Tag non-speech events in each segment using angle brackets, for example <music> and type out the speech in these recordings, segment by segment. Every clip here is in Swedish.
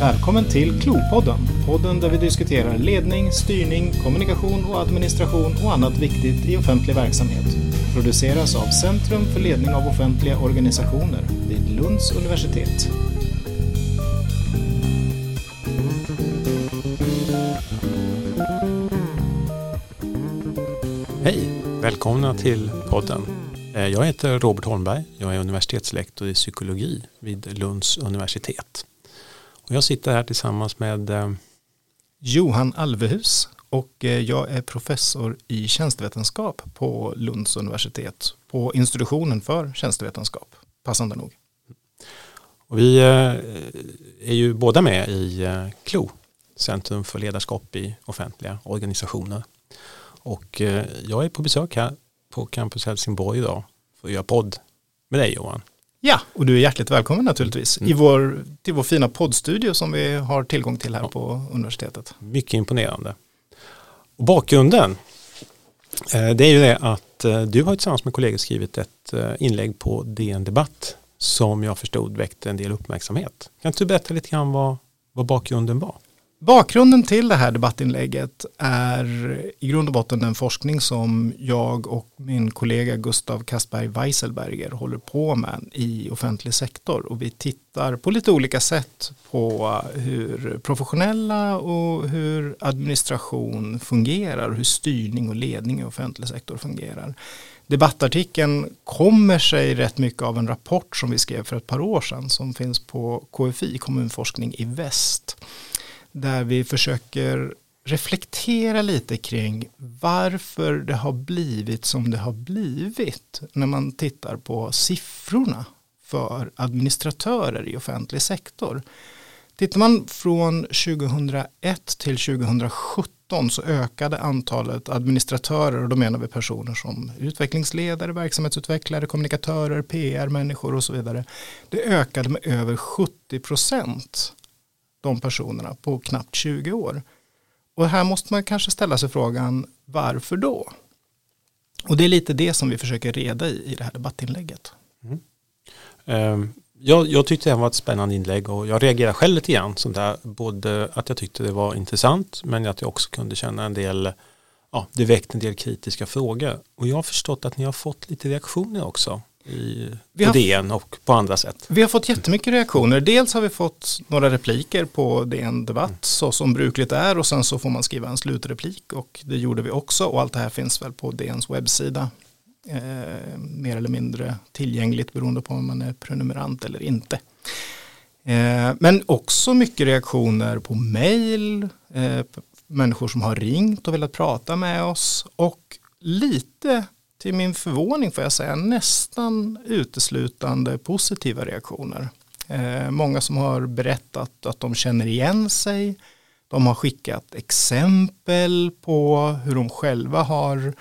Välkommen till Klopodden, podden där vi diskuterar ledning, styrning, kommunikation och administration och annat viktigt i offentlig verksamhet. Produceras av Centrum för ledning av offentliga organisationer vid Lunds universitet. Hej! Välkomna till podden. Eh, Jag heter Robert Holmberg. Jag är universitetslektor i psykologi vid Lunds universitet. Och jag sitter här tillsammans med eh, Johan Alvehus och eh, jag är professor i tjänstevetenskap på Lunds universitet på institutionen för tjänstevetenskap, passande nog. och vi är ju båda med i KLO, Centrum för ledarskap i offentliga organisationer. Och eh, jag är på besök här på Campus Helsingborg idag för att göra podd med dig Johan. Ja, och du är hjärtligt välkommen naturligtvis i vår, till vår fina poddstudio som vi har tillgång till här Ja. på universitetet. Mycket imponerande. Och bakgrunden, eh, det är ju det att eh, du har tillsammans med kollegor skrivit ett inlägg på DN Debatt som jag förstod väckte en del uppmärksamhet. Kan inte du berätta lite grann vad, vad bakgrunden var? Bakgrunden till det här debattinlägget är i grund och botten den forskning som jag och min kollega Gustav Kastberg Weiselberger håller på med i offentlig sektor och vi tittar på lite olika sätt på hur professionella och hur administration fungerar och hur styrning och ledning i offentlig sektor fungerar. Debattartikeln kommer sig rätt mycket av en rapport som vi skrev för ett par år sedan som finns på KFI, kommunforskning i väst där vi försöker reflektera lite kring varför det har blivit som det har blivit när man tittar på siffrorna för administratörer i offentlig sektor. Tittar man från 2001 till 2017 så ökade antalet administratörer och då menar vi personer som utvecklingsledare, verksamhetsutvecklare, kommunikatörer, PR-människor och så vidare. Det ökade med över 70 procent de personerna på knappt 20 år. Och här måste man kanske ställa sig frågan varför då? Och det är lite det som vi försöker reda i i det här debattinlägget. Eh, Jag, jag tyckte det var ett spännande inlägg och jag reagerade själv lite grann. Sånt där, både att jag tyckte det var intressant men att jag också kunde känna en del, ja, det väckte en del kritiska frågor. Och jag har förstått att ni har fått lite reaktioner också i, Vi har- DN och på andra sätt. Vi har fått jättemycket reaktioner. Dels har vi fått några repliker på DN Debatt så som brukligt är och sen så får man skriva en slutreplik och det gjorde vi också och allt det här finns väl på DNs webbsida. Eh, mer eller mindre tillgängligt beroende på om man är prenumerant eller inte. Eh, men också mycket reaktioner på mail, eh, människor som har ringt och velat prata med oss och lite till min förvåning får jag säga nästan uteslutande positiva reaktioner. Eh, många som har berättat att de känner igen sig. De har skickat exempel på hur de själva har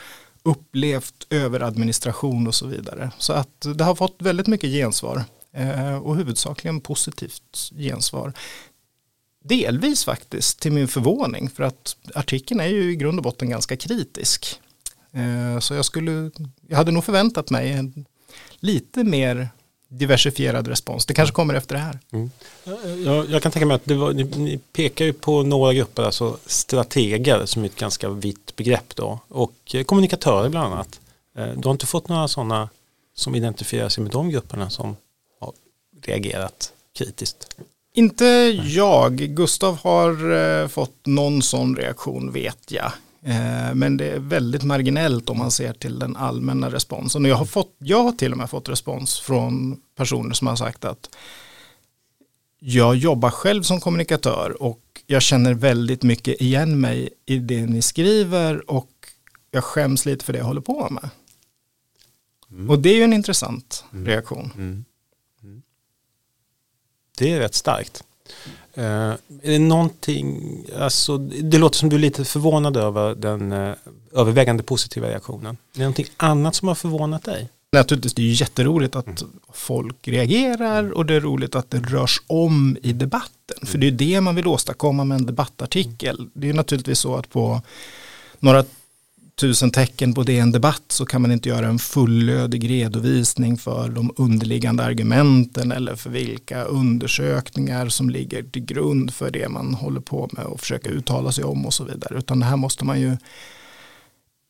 upplevt överadministration och så vidare. Så att det har fått väldigt mycket gensvar eh, och huvudsakligen positivt gensvar. Delvis faktiskt till min förvåning för att artikeln är ju i grund och botten ganska kritisk. Eh, Så jag skulle, jag hade nog förväntat mig en lite mer diversifierad respons. Det kanske kommer efter det här. Jag, jag kan tänka mig att det var, ni, ni pekar ju på några grupper, alltså strateger som är ett ganska vitt begrepp då och eh, kommunikatörer bland annat. Eh, Du har inte fått några sådana som identifierar sig med de grupperna som har reagerat kritiskt? Inte jag, Gustav har eh, fått någon sån reaktion vet jag. Eh, Men det är väldigt marginellt om man ser till den allmänna responsen. Och jag har, fått, jag har till och med fått respons från personer som har sagt att jag jobbar själv som kommunikatör och jag känner väldigt mycket igen mig i det ni skriver och jag skäms lite för det jag håller på med. Och det är ju en intressant reaktion. Mm. Mm. Det är rätt starkt. Eh, är det någonting, alltså, det låter som du är lite förvånad över den eh, övervägande positiva reaktionen. Är det någonting annat som har förvånat dig? Naturligtvis, det är ju jätteroligt att folk reagerar och det är roligt att det rörs om i debatten. För det är ju det man vill åstadkomma med en debattartikel. Det är ju naturligtvis så att på några tusen tecken på DN Debatt så kan man inte göra en fullödig redovisning för de underliggande argumenten eller för vilka undersökningar som ligger till grund för det man håller på med och försöka uttala sig om och så vidare. Utan det här måste man ju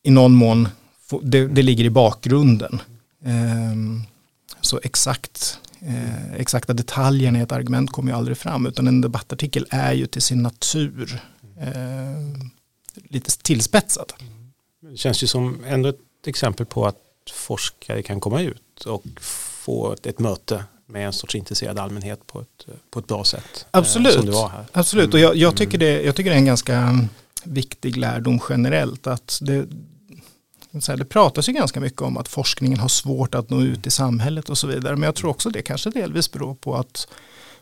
i någon mån, få, det, det ligger i bakgrunden. Eh, så exakt eh, exakta detaljerna i ett argument kommer ju aldrig fram utan en debattartikel är ju till sin natur eh, lite tillspetsad. Det känns ju som ändå ett exempel på att forskare kan komma ut och få ett, ett möte med en sorts intresserad allmänhet på ett, på ett bra sätt. Eh, Absolut, eh, Absolut. och jag, jag, mm. tycker det, jag tycker det är en ganska viktig lärdom generellt att det, det pratas ju ganska mycket om att forskningen har svårt att nå ut i samhället och så vidare. Men jag tror också det kanske delvis beror på att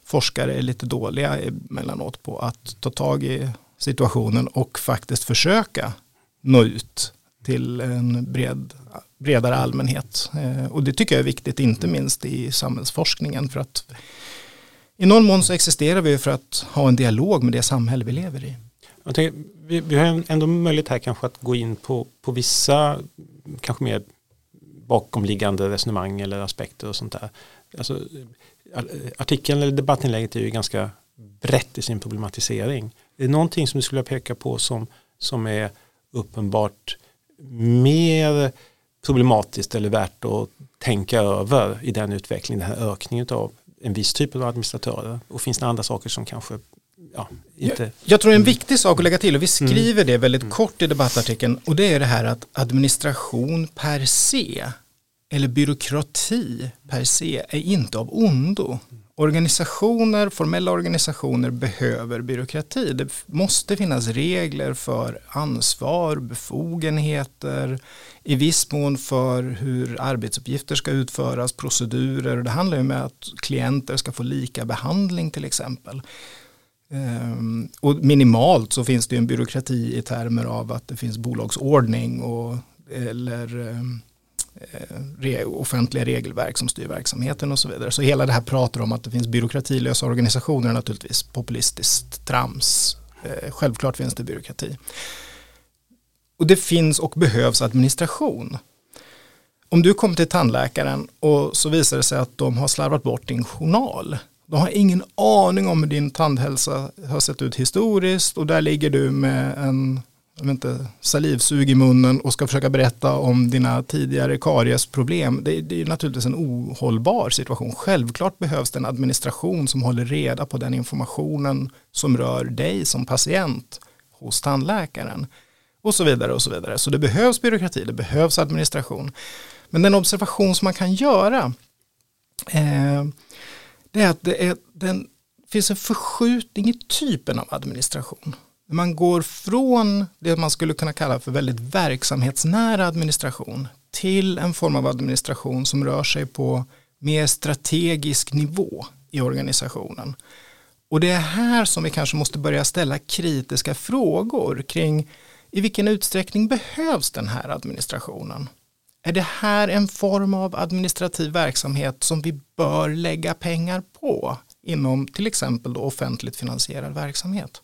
forskare är lite dåliga emellanåt på att ta tag i situationen och faktiskt försöka nå ut till en bred, bredare allmänhet. Eh, och det tycker jag är viktigt, inte minst i samhällsforskningen. För att i någon mån så existerar vi för att ha en dialog med det samhälle vi lever i. Jag tänker, vi, vi har ändå möjlighet här kanske att gå in på, på vissa kanske mer bakomliggande resonemang eller aspekter och sånt där. Alltså, artikeln eller debattinlägget är ju ganska brett i sin problematisering. Det Är någonting som du skulle peka på som, som är uppenbart mer problematiskt eller värt att tänka över i den utvecklingen, den här ökningen av en viss typ av administratörer? Och finns det andra saker som kanske ja, inte... Jag, jag tror en viktig sak att lägga till och vi mm. skriver mm. det väldigt mm. kort i debattartikeln och det är det här att administration per se eller byråkrati per se är inte av ondo. Organisationer, formella organisationer behöver byråkrati. Det måste finnas regler för ansvar, befogenheter, i viss mån för hur arbetsuppgifter ska utföras, procedurer. Det handlar ju om att klienter ska få lika behandling till exempel. Ehm, och minimalt så finns det en byråkrati i termer av att det finns bolagsordning och, eller ehm, Eh, offentliga regelverk som styr verksamheten och så vidare. Så hela det här pratar om att det finns byråkratilösa organisationer är naturligtvis populistiskt trams. Eh, självklart finns det byråkrati. Och det finns och behövs administration. Om du kommer till tandläkaren och så visar det sig att de har slarvat bort din journal de har ingen aning om hur din tandhälsa har sett ut historiskt och där ligger du med en inte, salivsug i munnen och ska försöka berätta om dina tidigare kariesproblem. Det, det är naturligtvis en ohållbar situation. Självklart behövs det en administration som håller reda på den informationen som rör dig som patient hos tandläkaren. Och så vidare och så vidare. Så det behövs byråkrati, det behövs administration. Men den observation som man kan göra eh, det är att det, är, den, finns en förskjutning i typen av administration. Man går från det man skulle kunna kalla för väldigt verksamhetsnära administration till en form av administration som rör sig på mer strategisk nivå i organisationen. Och det är här som vi kanske måste börja ställa kritiska frågor kring i vilken utsträckning behövs den här administrationen? Är det här en form av administrativ verksamhet som vi bör lägga pengar på inom till exempel då offentligt finansierad verksamhet?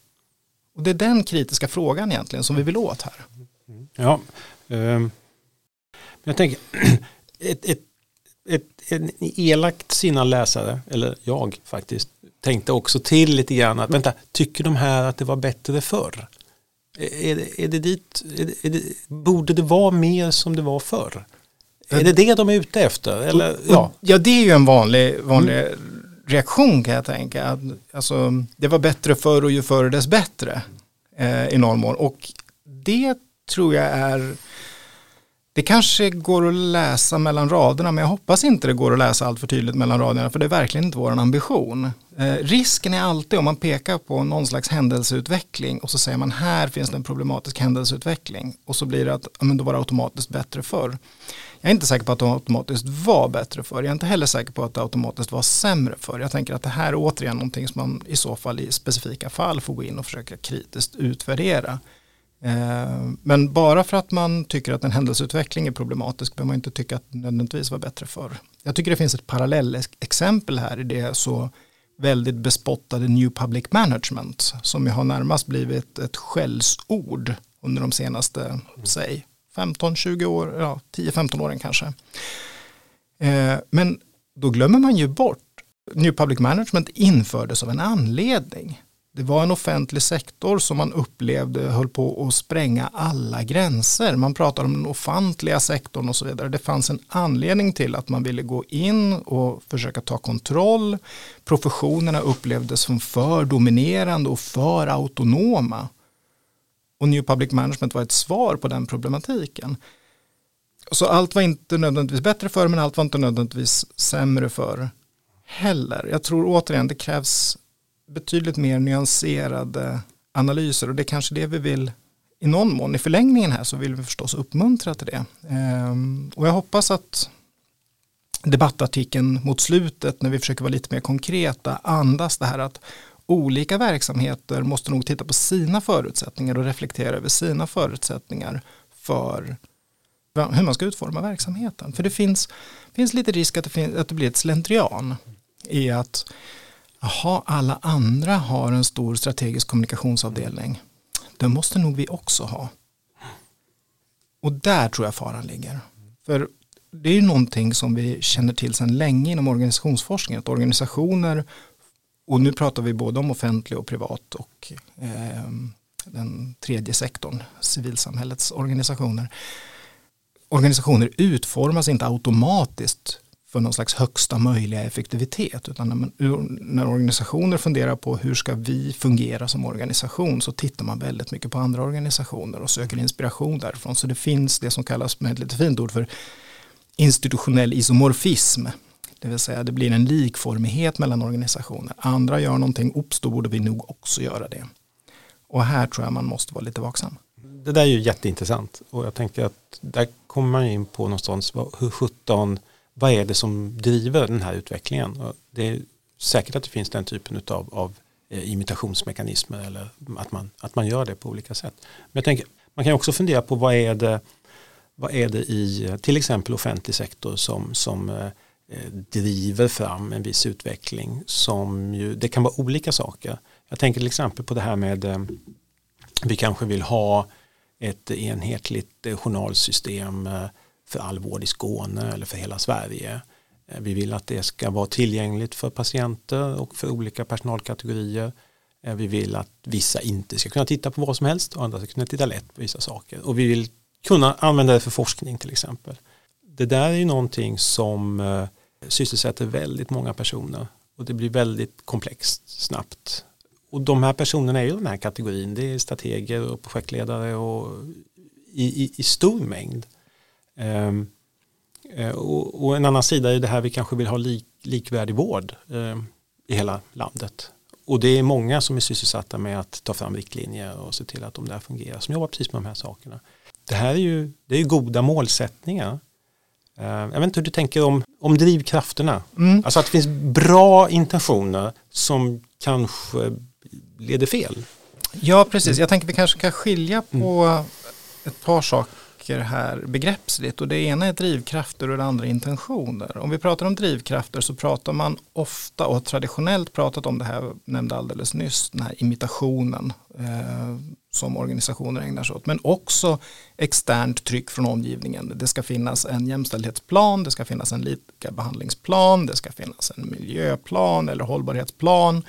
Och det är den kritiska frågan egentligen som vi vill åt här. Ja, eh, jag tänker <clears throat> ett, ett, ett, en elakt sina läsare, eller jag faktiskt, tänkte också till lite grann att vänta, tycker de här att det var bättre förr? Är det, är det dit, är det, är det, borde det vara mer som det var förr? Är det det de är ute efter? Eller, ja. ja, det är ju en vanlig, vanlig mm reaktion kan jag tänka. Att, alltså, det var bättre förr och ju förr dess bättre eh, i någon mån. Och det tror jag är det kanske går att läsa mellan raderna men jag hoppas inte det går att läsa allt för tydligt mellan raderna för det är verkligen inte vår ambition. Eh, risken är alltid om man pekar på någon slags händelseutveckling och så säger man här finns det en problematisk händelseutveckling och så blir det att ja, men då var det automatiskt bättre förr. Jag är inte säker på att det automatiskt var bättre förr. Jag är inte heller säker på att det automatiskt var sämre förr. Jag tänker att det här är återigen någonting som man i så fall i specifika fall får gå in och försöka kritiskt utvärdera. Eh, men bara för att man tycker att en händelseutveckling är problematisk behöver man inte tycka att det nödvändigtvis var bättre förr. Jag tycker det finns ett parallellexempel här i det så väldigt bespottade New Public Management som har närmast blivit ett skällsord under de senaste, säg, 15-20 år, ja 10-15 åren kanske. Eh, men då glömmer man ju bort, New Public Management infördes av en anledning. Det var en offentlig sektor som man upplevde höll på att spränga alla gränser. Man pratar om den ofantliga sektorn och så vidare. Det fanns en anledning till att man ville gå in och försöka ta kontroll. Professionerna upplevdes som för dominerande och för autonoma. Och New Public Management var ett svar på den problematiken. Så allt var inte nödvändigtvis bättre för men allt var inte nödvändigtvis sämre för heller. Jag tror återigen det krävs betydligt mer nyanserade analyser och det är kanske det vi vill i någon mån i förlängningen här så vill vi förstås uppmuntra till det. Ehm, och jag hoppas att debattartikeln mot slutet när vi försöker vara lite mer konkreta andas det här att olika verksamheter måste nog titta på sina förutsättningar och reflektera över sina förutsättningar för hur man ska utforma verksamheten. För det finns, finns lite risk att det, finns, att det blir ett slentrian i att jaha, alla andra har en stor strategisk kommunikationsavdelning. Det måste nog vi också ha. Och där tror jag faran ligger. För det är ju någonting som vi känner till sedan länge inom organisationsforskning. Att organisationer, och nu pratar vi både om offentlig och privat och eh, den tredje sektorn, civilsamhällets organisationer. Organisationer utformas inte automatiskt för någon slags högsta möjliga effektivitet. Utan när, man, när, organisationer funderar på hur ska vi fungera som organisation så tittar man väldigt mycket på andra organisationer och söker inspiration därifrån. Så det finns det som kallas med ett lite fint ord för institutionell isomorfism. Det vill säga det blir en likformighet mellan organisationer. Andra gör någonting, ups då borde vi nog också göra det. Och här tror jag man måste vara lite vaksam. Det där är ju jätteintressant och jag tänker att där kommer man in på någonstans hur 17 vad är det som driver den här utvecklingen? Det är säkert att det finns den typen av, av imitationsmekanismer eller att man, att man gör det på olika sätt. Men jag tänker, man kan också fundera på vad är det, vad är det i eh, till exempel offentlig sektor som, som eh, eh, driver fram en viss utveckling som ju, det kan vara olika saker. Jag tänker till exempel på det här med eh, vi kanske vill ha ett enhetligt journalsystem för all vård i Skåne eller för hela Sverige. Eh, vi vill att det ska vara tillgängligt för patienter och för olika personalkategorier. Eh, vi vill att vissa inte ska kunna titta på vad som helst och andra ska kunna titta lätt på vissa saker. Och vi vill kunna använda det för forskning till exempel. Det där är ju någonting som eh, sysselsätter väldigt många personer och det blir väldigt komplext snabbt. Och de här personerna är ju den här kategorin, det är strateger och projektledare och i, i, i stor mängd. Ehm, eh, och, och, en annan sida är det här vi kanske vill ha lik, likvärdig vård eh, i hela landet. Och det är många som är sysselsatta med att ta fram riktlinjer och se till att de där fungerar, som jobbar precis med de här sakerna. Det här är ju det är goda målsättningar. Eh, jag vet inte hur du tänker om, om drivkrafterna. Mm. Alltså att det finns bra intentioner som kanske leder fel. Ja, precis. Jag tänker att vi kanske kan skilja på mm. ett par saker saker här begreppsligt och det ena är drivkrafter och det andra intentioner. Om vi pratar om drivkrafter så pratar man ofta och traditionellt pratat om det här, nämnde alldeles nyss, den här imitationen eh, som organisationer ägnar sig åt, men också externt tryck från omgivningen. Det ska finnas en jämställdhetsplan, det ska finnas en likabehandlingsplan, det ska finnas en miljöplan eller hållbarhetsplan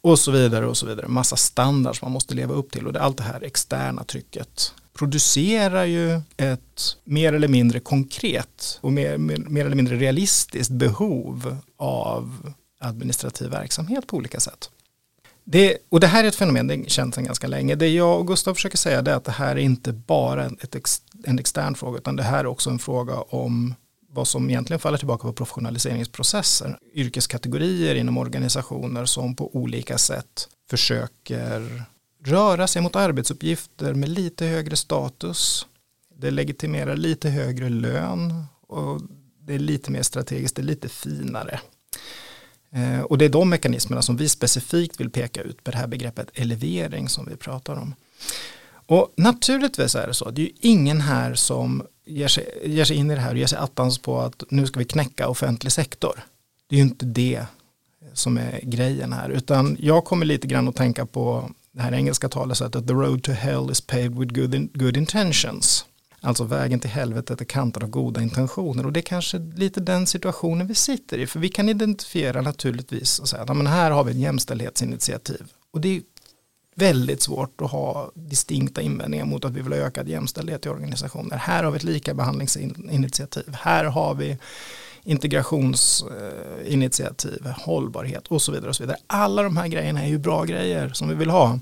och så vidare och så vidare. Massa standards man måste leva upp till och det är allt det här externa trycket producerar ju ett mer eller mindre konkret och mer, mer, mer eller mindre realistiskt behov av administrativ verksamhet på olika sätt. Det, och det här är ett fenomen, det känns sedan ganska länge. Det jag och Gustav försöker säga är att det här är inte bara ett ex, en extern fråga utan det här är också en fråga om vad som egentligen faller tillbaka på professionaliseringsprocesser. Yrkeskategorier inom organisationer som på olika sätt försöker röra sig mot arbetsuppgifter med lite högre status. Det legitimerar lite högre lön och det är lite mer strategiskt, det är lite finare. Eh, och det är de mekanismerna som vi specifikt vill peka ut med det här begreppet elevering som vi pratar om. Och naturligtvis är det så, det är ju ingen här som ger sig, ger sig in i det här och ger sig attans på att nu ska vi knäcka offentlig sektor. Det är ju inte det som är grejen här, utan jag kommer lite grann att tänka på det här engelska talesättet the road to hell is paved with good, in, good intentions. Alltså vägen till helvetet är kantad av goda intentioner och det är kanske lite den situationen vi sitter i. För vi kan identifiera naturligtvis och säga att här har vi ett jämställdhetsinitiativ. Och det är väldigt svårt att ha distinkta invändningar mot att vi vill ha ökad jämställdhet i organisationer. Här har vi ett likabehandlingsinitiativ. Här har vi integrationsinitiativ, hållbarhet och så vidare. och så vidare. Alla de här grejerna är ju bra grejer som vi vill ha.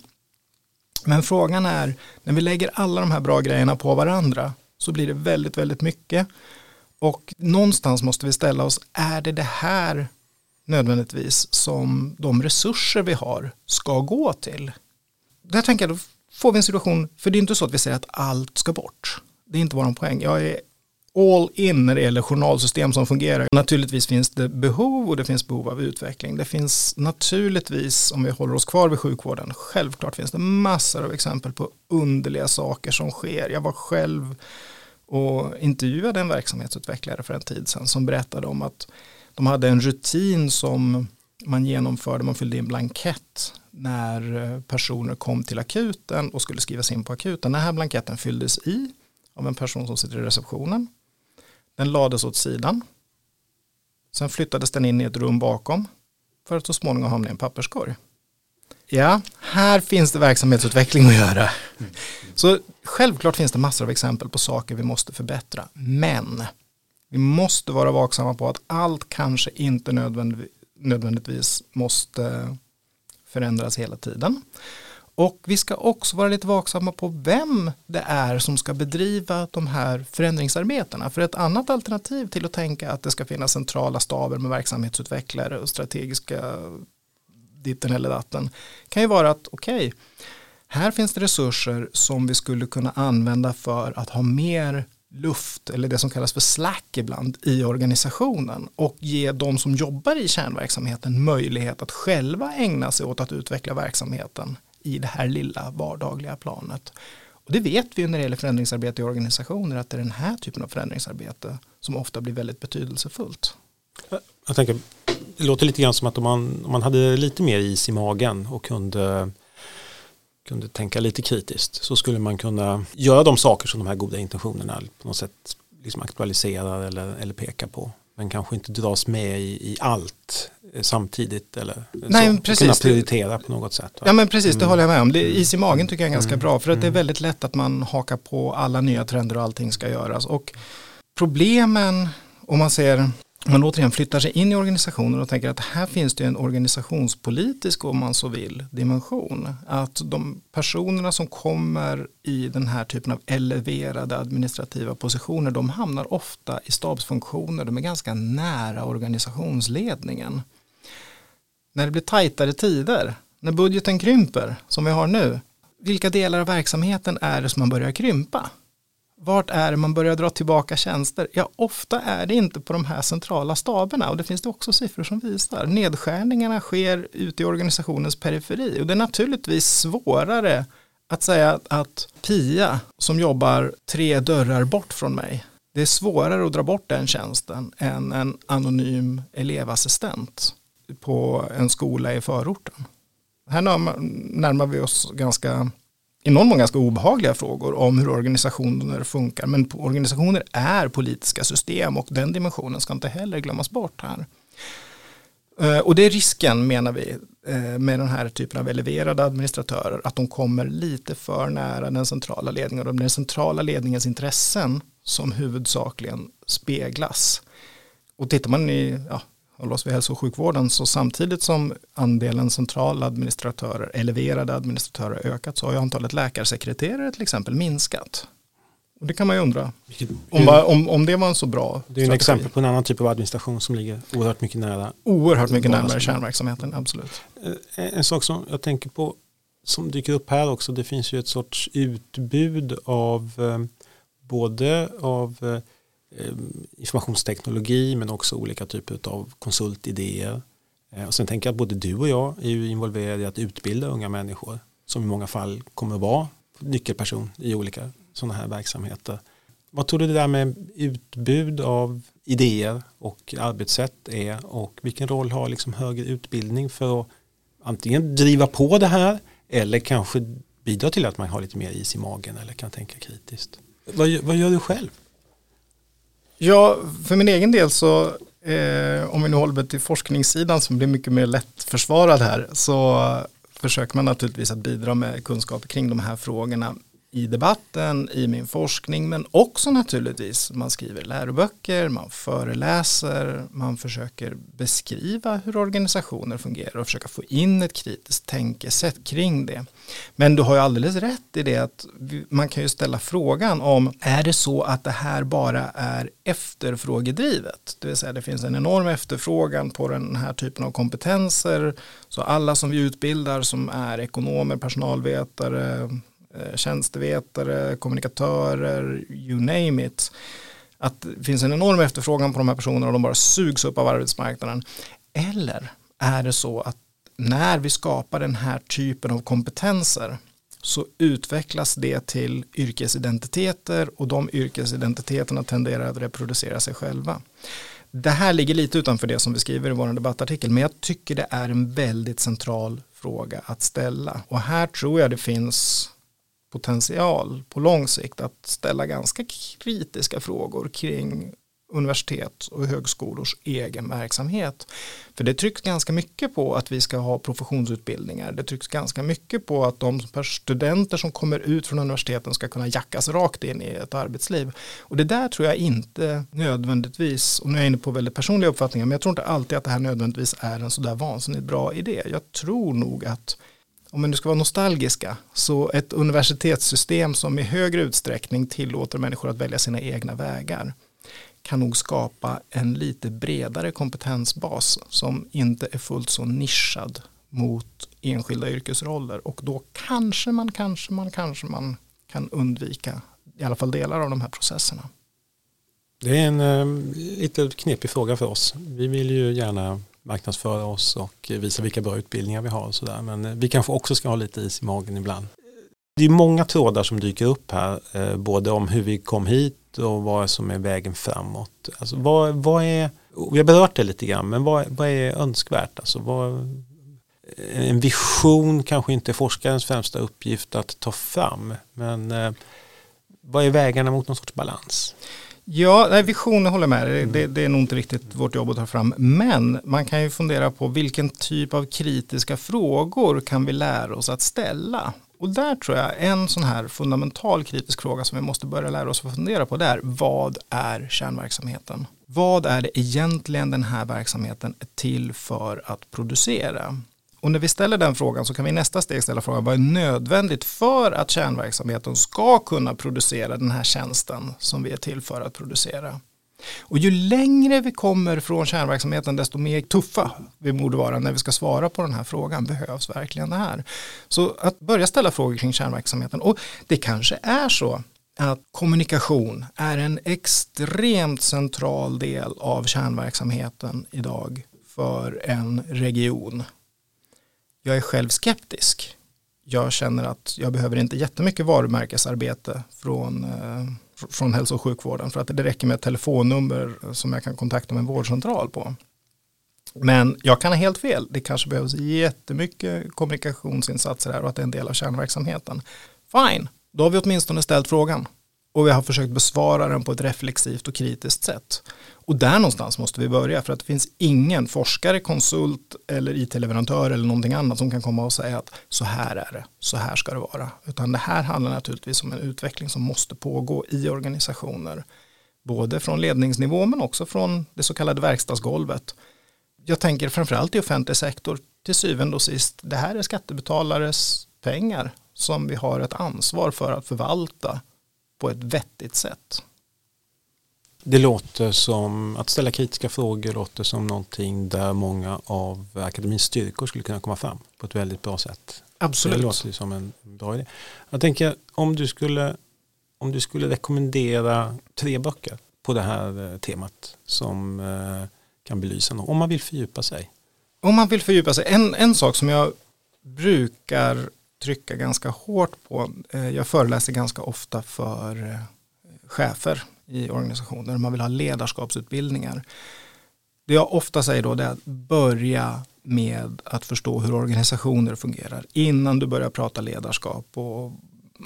Men frågan är, när vi lägger alla de här bra grejerna på varandra så blir det väldigt, väldigt mycket. Och någonstans måste vi ställa oss, är det det här nödvändigtvis som de resurser vi har ska gå till? Där tänker jag, då får vi en situation, för det är inte så att vi säger att allt ska bort. Det är inte vår poäng. Jag är all in när det gäller journalsystem som fungerar. Naturligtvis finns det behov och det finns behov av utveckling. Det finns naturligtvis, om vi håller oss kvar vid sjukvården, självklart finns det massor av exempel på underliga saker som sker. Jag var själv och intervjuade en verksamhetsutvecklare för en tid sedan som berättade om att de hade en rutin som man genomförde, man fyllde i en blankett när personer kom till akuten och skulle skrivas in på akuten. Den här blanketten fylldes i av en person som sitter i receptionen. Den lades åt sidan. Sen flyttades den in i ett rum bakom för att så småningom hamna i en papperskorg. Ja, här finns det verksamhetsutveckling att göra. Så självklart finns det massor av exempel på saker vi måste förbättra. Men vi måste vara vaksamma på att allt kanske inte nödvändigtvis måste förändras hela tiden. Och vi ska också vara lite vaksamma på vem det är som ska bedriva de här förändringsarbetena. För ett annat alternativ till att tänka att det ska finnas centrala staber med verksamhetsutvecklare och strategiska ditten eller datten kan ju vara att okej, okay, här finns det resurser som vi skulle kunna använda för att ha mer luft eller det som kallas för slack ibland i organisationen och ge de som jobbar i kärnverksamheten möjlighet att själva ägna sig åt att utveckla verksamheten i det här lilla vardagliga planet. Och det vet vi när det gäller förändringsarbete i organisationer att det är den här typen av förändringsarbete som ofta blir väldigt betydelsefullt. Jag tänker, det låter lite grann som att om man, om man hade lite mer is i magen och kunde, kunde tänka lite kritiskt så skulle man kunna göra de saker som de här goda intentionerna på något sätt liksom aktualiserar eller, eller pekar på men kanske inte dras med i, i allt eh, samtidigt eller Nej, så, precis. kunna prioritera på något sätt. Va? Ja men precis, det mm. håller jag med om. Det, is i magen tycker jag är ganska mm. bra för att det är mm. väldigt lätt att man hakar på alla nya trender och allting ska göras. Och problemen, om man ser man återigen flyttar sig in i organisationen och tänker att här finns det en organisationspolitisk, om man så vill, dimension. Att de personerna som kommer i den här typen av eleverade administrativa positioner, de hamnar ofta i stabsfunktioner, de är ganska nära organisationsledningen. När det blir tajtare tider, när budgeten krymper, som vi har nu, vilka delar av verksamheten är det som man börjar krympa? Vart är det man börjar dra tillbaka tjänster? Ja, ofta är det inte på de här centrala staberna och det finns det också siffror som visar. Nedskärningarna sker ute i organisationens periferi och det är naturligtvis svårare att säga att Pia som jobbar tre dörrar bort från mig, det är svårare att dra bort den tjänsten än en anonym elevassistent på en skola i förorten. Här närmar vi oss ganska i någon mån ganska obehagliga frågor om hur organisationer funkar. Men organisationer är politiska system och den dimensionen ska inte heller glömmas bort här. Eh, och det är risken menar vi eh, med den här typen av eleverade administratörer att de kommer lite för nära den centrala ledningen och den centrala ledningens intressen som huvudsakligen speglas. Och tittar man i, ja, håller vid hälso och sjukvården så samtidigt som andelen centrala administratörer, eleverade administratörer ökat så har ju antalet läkarsekreterare till exempel minskat. Och det kan man ju undra om, om, om det var en så bra Det är en exempel på en annan typ av administration som ligger oerhört mycket nära. Oerhört mycket närmare kärnverksamheten, absolut. Eh, en sak som jag tänker på som dyker upp här också, det finns ju ett sorts utbud av eh, både av Eh, Ehm, informationsteknologi men också olika typer av konsultidéer. Eh, och sen tänker jag att både du och jag är ju involverade i att utbilda unga människor som i många fall kommer att vara nyckelperson i olika sådana här verksamheter. Vad tror du det där med utbud av idéer och arbetssätt är och vilken roll har liksom högre utbildning för att antingen driva på det här eller kanske bidra till att man har lite mer is i magen eller kan tänka kritiskt? Vad, vad gör du själv? Ja, för min egen del så, eh, om vi nu håller mig till forskningssidan som blir mycket mer lättförsvarad här, så försöker man naturligtvis att bidra med kunskap kring de här frågorna i debatten, i min forskning, men också naturligtvis man skriver läroböcker, man föreläser, man försöker beskriva hur organisationer fungerar och försöka få in ett kritiskt tänkesätt kring det. Men du har ju alldeles rätt i det att man kan ju ställa frågan om är det så att det här bara är efterfrågedrivet? Det vill säga det finns en enorm efterfrågan på den här typen av kompetenser så alla som vi utbildar som är ekonomer, personalvetare, Eh, tjänstevetare, kommunikatörer, you name it. Att det finns en enorm efterfrågan på de här personerna och de bara sugs upp av arbetsmarknaden. Eller är det så att när vi skapar den här typen av kompetenser så utvecklas det till yrkesidentiteter och de yrkesidentiteterna tenderar att reproducera sig själva. Det här ligger lite utanför det som vi skriver i vår debattartikel men jag tycker det är en väldigt central fråga att ställa och här tror jag det finns potential på lång sikt att ställa ganska kritiska frågor kring universitet och högskolors egen verksamhet. För det trycks ganska mycket på att vi ska ha professionsutbildningar. Det trycks ganska mycket på att de studenter som kommer ut från universiteten ska kunna jackas rakt in i ett arbetsliv. Och det där tror jag inte nödvändigtvis, och nu är jag inne på väldigt personliga uppfattningar, men jag tror inte alltid att det här nödvändigtvis är en sådär vansinnigt bra idé. Jag tror nog att om man nu ska vara nostalgiska, så ett universitetssystem som i högre utsträckning tillåter människor att välja sina egna vägar kan nog skapa en lite bredare kompetensbas som inte är fullt så nischad mot enskilda yrkesroller och då kanske man, kanske man, kanske man kan undvika i alla fall delar av de här processerna. Det är en äh, lite knepig fråga för oss. Vi vill ju gärna marknadsföra oss och visa vilka bra utbildningar vi har och sådär. Men eh, vi kanske också ska ha lite is i magen ibland. Det är många trådar som dyker upp här, eh, både om hur vi kom hit och vad som är vägen framåt. Alltså vad, vad är, vi har berört det lite grann, men vad, vad är önskvärt? Alltså vad, eh, en vision kanske inte är forskarens främsta uppgift att ta fram, men vad är vägarna mot någon sorts balans? Ja, nej, visioner håller med. Det, det, det, är nog inte riktigt vårt jobb att ta fram. Men man kan ju fundera på vilken typ av kritiska frågor kan vi lära oss att ställa? Och där tror jag en sån här fundamental kritisk fråga som vi måste börja lära oss att fundera på det är vad är kärnverksamheten? Vad är det egentligen den här verksamheten är till för att producera? Och när vi ställer den frågan så kan vi i nästa steg ställa frågan vad är nödvändigt för att kärnverksamheten ska kunna producera den här tjänsten som vi är till för att producera. Och ju längre vi kommer från kärnverksamheten desto mer tuffa vi borde vara när vi ska svara på den här frågan. Behövs verkligen det här? Så att börja ställa frågor kring kärnverksamheten och det kanske är så att kommunikation är en extremt central del av kärnverksamheten idag för en region jag är själv skeptisk. Jag känner att jag behöver inte jättemycket varumärkesarbete från, eh, från hälso och sjukvården för att det räcker med ett telefonnummer som jag kan kontakta med en vårdcentral på. Men jag kan ha helt fel. Det kanske behövs jättemycket kommunikationsinsatser här och att det är en del av kärnverksamheten. Fine, då har vi åtminstone ställt frågan och vi har försökt besvara den på ett reflexivt och kritiskt sätt. Och där någonstans måste vi börja för att det finns ingen forskare, konsult eller it-leverantör eller någonting annat som kan komma och säga att så här är det, så här ska det vara. Utan det här handlar naturligtvis om en utveckling som måste pågå i organisationer. Både från ledningsnivå men också från det så kallade verkstadsgolvet. Jag tänker framförallt i offentlig sektor till syvende och sist, det här är skattebetalares pengar som vi har ett ansvar för att förvalta på ett vettigt sätt. Det låter som att ställa kritiska frågor låter som någonting där många av akademins styrkor skulle kunna komma fram på ett väldigt bra sätt. Absolut. Det låter som en bra idé. Jag tänker om du skulle, om du skulle rekommendera tre böcker på det här eh, temat som eh, kan belysa något, om man vill fördjupa sig. Om man vill fördjupa sig, en, en sak som jag brukar trycka ganska hårt på, eh, jag föreläser ganska ofta för eh, chefer i organisationer. Man vill ha ledarskapsutbildningar. Det jag ofta säger då är att börja med att förstå hur organisationer fungerar innan du börjar prata ledarskap och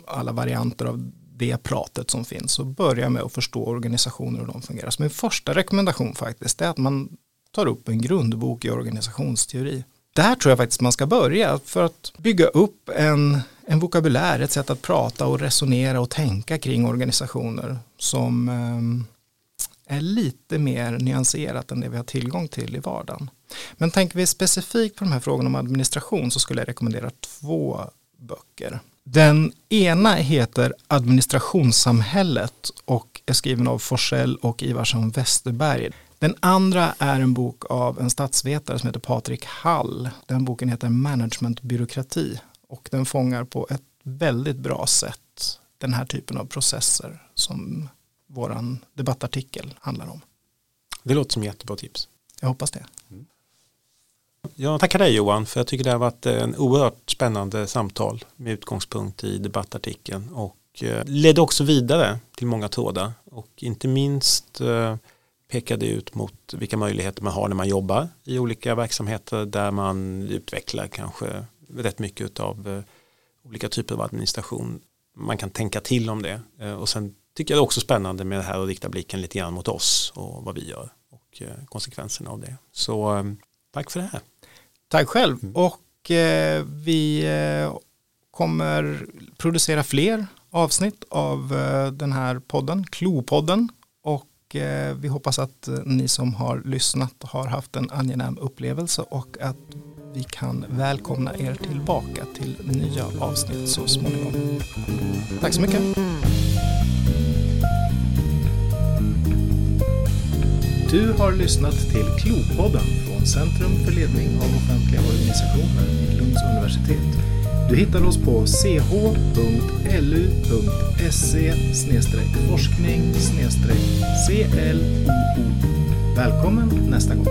alla varianter av det pratet som finns så börja med att förstå organisationer och hur de fungerar. Så min första rekommendation faktiskt är att man tar upp en grundbok i organisationsteori. Där tror jag faktiskt man ska börja för att bygga upp en, en vokabulär, ett sätt att prata och resonera och tänka kring organisationer som ehm, är lite mer nyanserat än det vi har tillgång till i vardagen. Men tänker vi specifikt på de här frågorna om administration så skulle jag rekommendera två böcker. Den ena heter Administrationssamhället och är skriven av Forsell och Ivarsson Westerberg. Den andra är en bok av en statsvetare som heter Patrik Hall. Den boken heter Managementbyråkrati och den fångar på ett väldigt bra sätt den här typen av processer som våran debattartikel handlar om. Det låter som jättebra tips. Jag hoppas det. Jag tackar dig Johan för jag tycker det har varit en oerhört spännande samtal med utgångspunkt i debattartikeln och eh, ledde också vidare till många trådar och inte minst eh, pekade ut mot vilka möjligheter man har när man jobbar i olika verksamheter där man utvecklar kanske rätt mycket av eh, olika typer av administration. Man kan tänka till om det och sen tycker jag det är också spännande med det här att rikta blicken lite grann mot oss och vad vi gör och konsekvenserna av det. Så tack för det här. Tack själv. Mm. Och eh, vi eh, kommer producera fler avsnitt av eh, den här podden, Klopodden. Och eh, vi hoppas att eh, ni som har lyssnat har haft en angenäm upplevelse och att vi kan välkomna er tillbaka till nya avsnitt så småningom. Tack så mycket. Du har lyssnat till Klopodden från Centrum för ledning av offentliga organisationer vid Lunds universitet. Du hittar oss på ch.lu.se forskning CLOO. Välkommen nästa gång.